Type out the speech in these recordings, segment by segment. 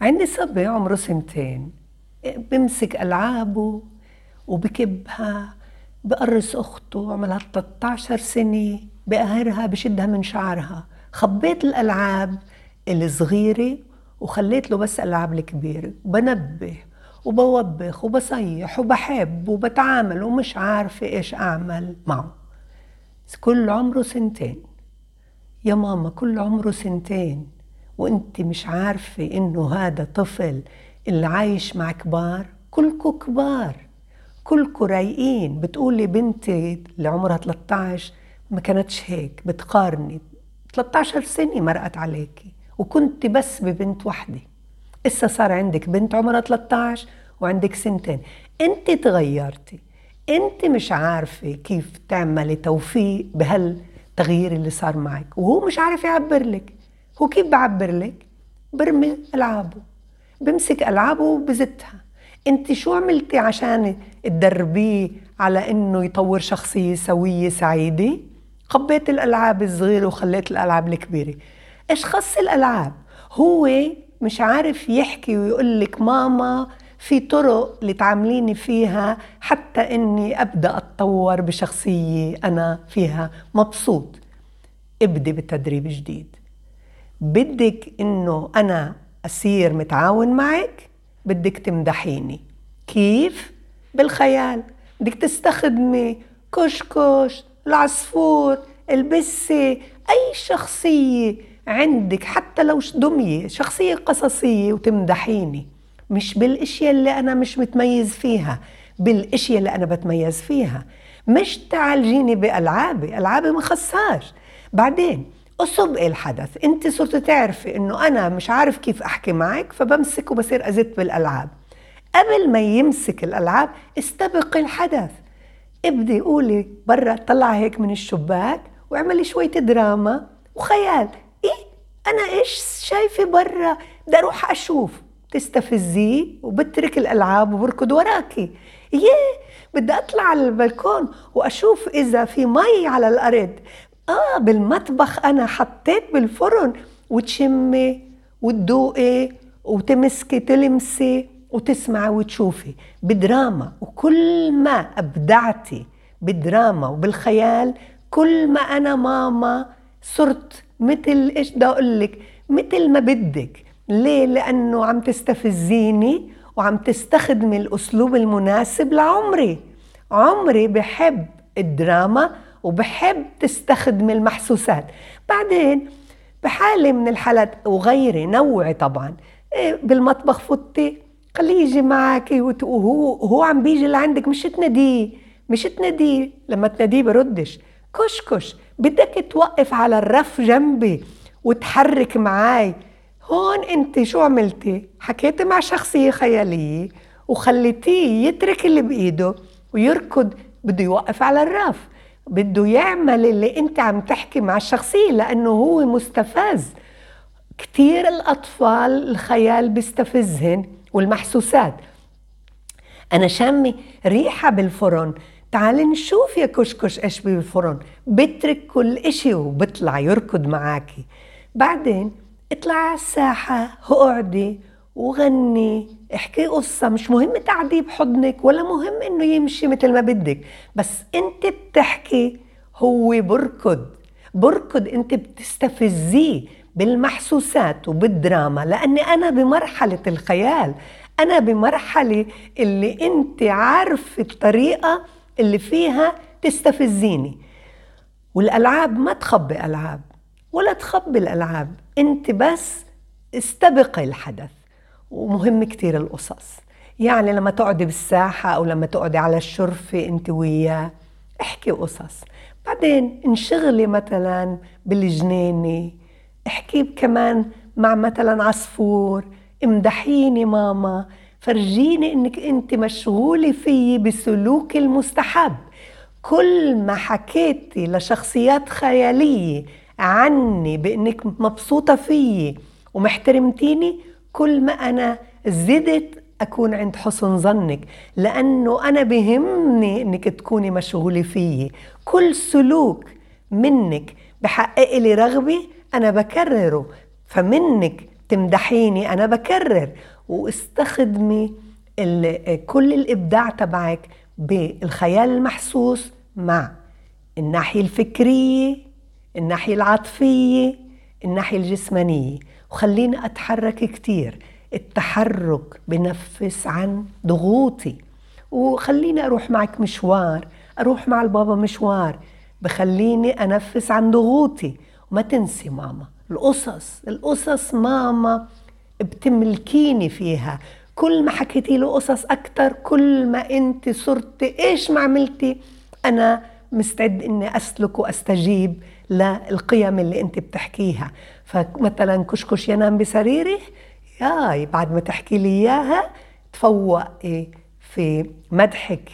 عندي صبي عمره سنتين. بمسك ألعابه وبكبها بقرص أخته عمرها 13 سنة بقهرها بشدها من شعرها. خبيت الألعاب الصغيرة وخليت له بس ألعاب الكبيرة. بنبه وبوبخ وبصيح وبحب وبتعامل ومش عارفة إيش أعمل معه. كل عمره سنتين. يا ماما كل عمره سنتين. وانت مش عارفة انه هذا طفل اللي عايش مع كبار كلكم كبار كلكم رايقين. بتقولي بنتي اللي عمرها 13 ما كانتش هيك بتقارني. 13 سنة مرقت عليكي وكنت بس ببنت وحدة. إسا صار عندك بنت عمرها 13 وعندك سنتين. انت تغيرتي. انت مش عارفة كيف تعملي توفيق بهالتغيير اللي صار معك وهو مش عارف يعبر لك. هو كيف بعبر لك؟ برمي ألعابه بمسك ألعابه وبزتها. أنت شو عملتي عشان تدربيه على إنه يطور شخصية سوية سعيدة؟ خبيت الألعاب الصغيرة وخليت الألعاب الكبيرة. إيش خص الألعاب؟ هو مش عارف يحكي ويقول لك ماما في طرق اللي تعامليني فيها حتى إني أبدأ أتطور بشخصية أنا فيها. مبسوط. ابدي بتدريب جديد بدك إنه أنا أصير متعاون معك بدك تمدحيني. كيف؟ بالخيال. بدك تستخدمي كشكش العصفور البسة أي شخصية عندك حتى لو دمية شخصية قصصية وتمدحيني. مش بالأشياء اللي أنا مش متميز فيها بالأشياء اللي أنا بتميز فيها. مش تعالجيني بالعابي العابي ما بعدين أصب الحدث؟ أنت صرت تعرفي إنه أنا مش عارف كيف أحكي معك فبمسك وبصير أزت بالألعاب. قبل ما يمسك الألعاب استبق الحدث. ابدي قولي برا طلع هيك من الشباك واعملي شوية دراما وخيال. إيه؟ أنا إيش شايفة برا؟ بدي أروح أشوف. تستفزيه وبترك الألعاب وبركض وراكي. ياه بدي أطلع على البلكون وأشوف إذا في مي على الأرض. آه بالمطبخ أنا حطيت بالفرن وتشمي وتدوقي وتمسكي تلمسي وتسمعي وتشوفي. بدراما وكل ما أبدعتي بالدراما وبالخيال كل ما أنا ماما صرت مثل إيش بدي أقول لك؟ مثل ما بدك. ليه؟ لأنه عم تستفزيني وعم تستخدمي الأسلوب المناسب لعمري. عمري بحب الدراما وبحب تستخدمي المحسوسات. بعدين بحالة من الحالات وغيري نوعي طبعا إيه، بالمطبخ فتي خليه يجي معك وهو هو عم بيجي لعندك مش تناديه مش تناديه. لما تناديه بردش. كشكش بدك توقف على الرف جنبي وتحرك معاي. هون انت شو عملتي؟ حكيتي مع شخصية خيالية وخليتيه يترك اللي بإيده ويركض بده يوقف على الرف. بده يعمل اللي انت عم تحكي مع الشخصية لأنه هو مستفز. كتير الأطفال الخيال بيستفزهن والمحسوسات. أنا شامي ريحة بالفرن. تعالي نشوف يا كشكش إيش بالفرن. بترك كل إشي وبطلع يركض معاكي. بعدين اطلع على الساحة اقعدي وغني. احكي قصة مش مهم تقعديه بحضنك ولا مهم إنه يمشي مثل ما بدك بس أنت بتحكي هو بركض بركض أنت بتستفزيه بالمحسوسات وبالدراما لأني أنا بمرحلة الخيال أنا بمرحلة اللي أنت عارفة الطريقة اللي فيها تستفزيني. والألعاب ما تخبي ألعاب ولا تخبي الألعاب أنت بس استبقي الحدث. ومهم كتير القصص. يعني لما تقعدي بالساحة أو لما تقعدي على الشرفة أنت وياه احكي قصص. بعدين انشغلي مثلا بالجنينة احكي كمان مع مثلا عصفور امدحيني ماما فرجيني إنك أنت مشغولة فيي بسلوك المستحب. كل ما حكيتي لشخصيات خيالية عني بإنك مبسوطة فيي ومحترمتيني كل ما أنا زدت أكون عند حسن ظنك لأنه أنا بهمني إنك تكوني مشغولة فيي. كل سلوك منك بحقق لي رغبة أنا بكرره فمنك تمدحيني أنا بكرر. واستخدمي كل الإبداع تبعك بالخيال المحسوس مع الناحية الفكرية الناحية العاطفية الناحية الجسمانية. وخليني أتحرك كتير. التحرك بنفس عن ضغوطي. وخليني أروح معك مشوار أروح مع البابا مشوار. بخليني أنفس عن ضغوطي. وما تنسي ماما القصص القصص ماما بتملكيني فيها. كل ما حكيتي له قصص أكتر كل ما أنت صرتي إيش ما عملتي أنا مستعد إني أسلك وأستجيب. للقيم اللي أنت بتحكيها. فمثلا كشكش ينام بسريره ياي بعد ما تحكي لي إياها تفوقي في مدحك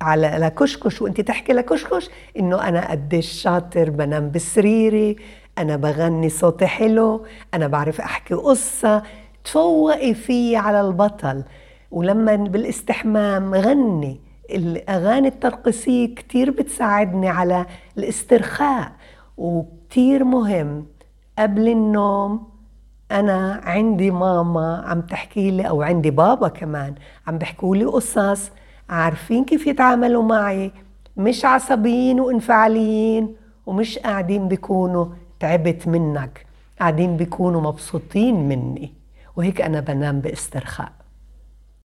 على لكشكش وانت تحكي لكشكش إنه أنا قديش شاطر بنام بسريري أنا بغني صوتي حلو أنا بعرف أحكي قصة. تفوقي فيي على البطل. ولما بالاستحمام غني. الأغاني الترقصية كتير بتساعدني على الاسترخاء وكتير مهم. قبل النوم أنا عندي ماما عم تحكي لي أو عندي بابا كمان عم بيحكوا لي قصص عارفين كيف يتعاملوا معي. مش عصبيين وانفعاليين ومش قاعدين بيكونوا تعبت منك قاعدين بيكونوا مبسوطين مني. وهيك أنا بنام باسترخاء.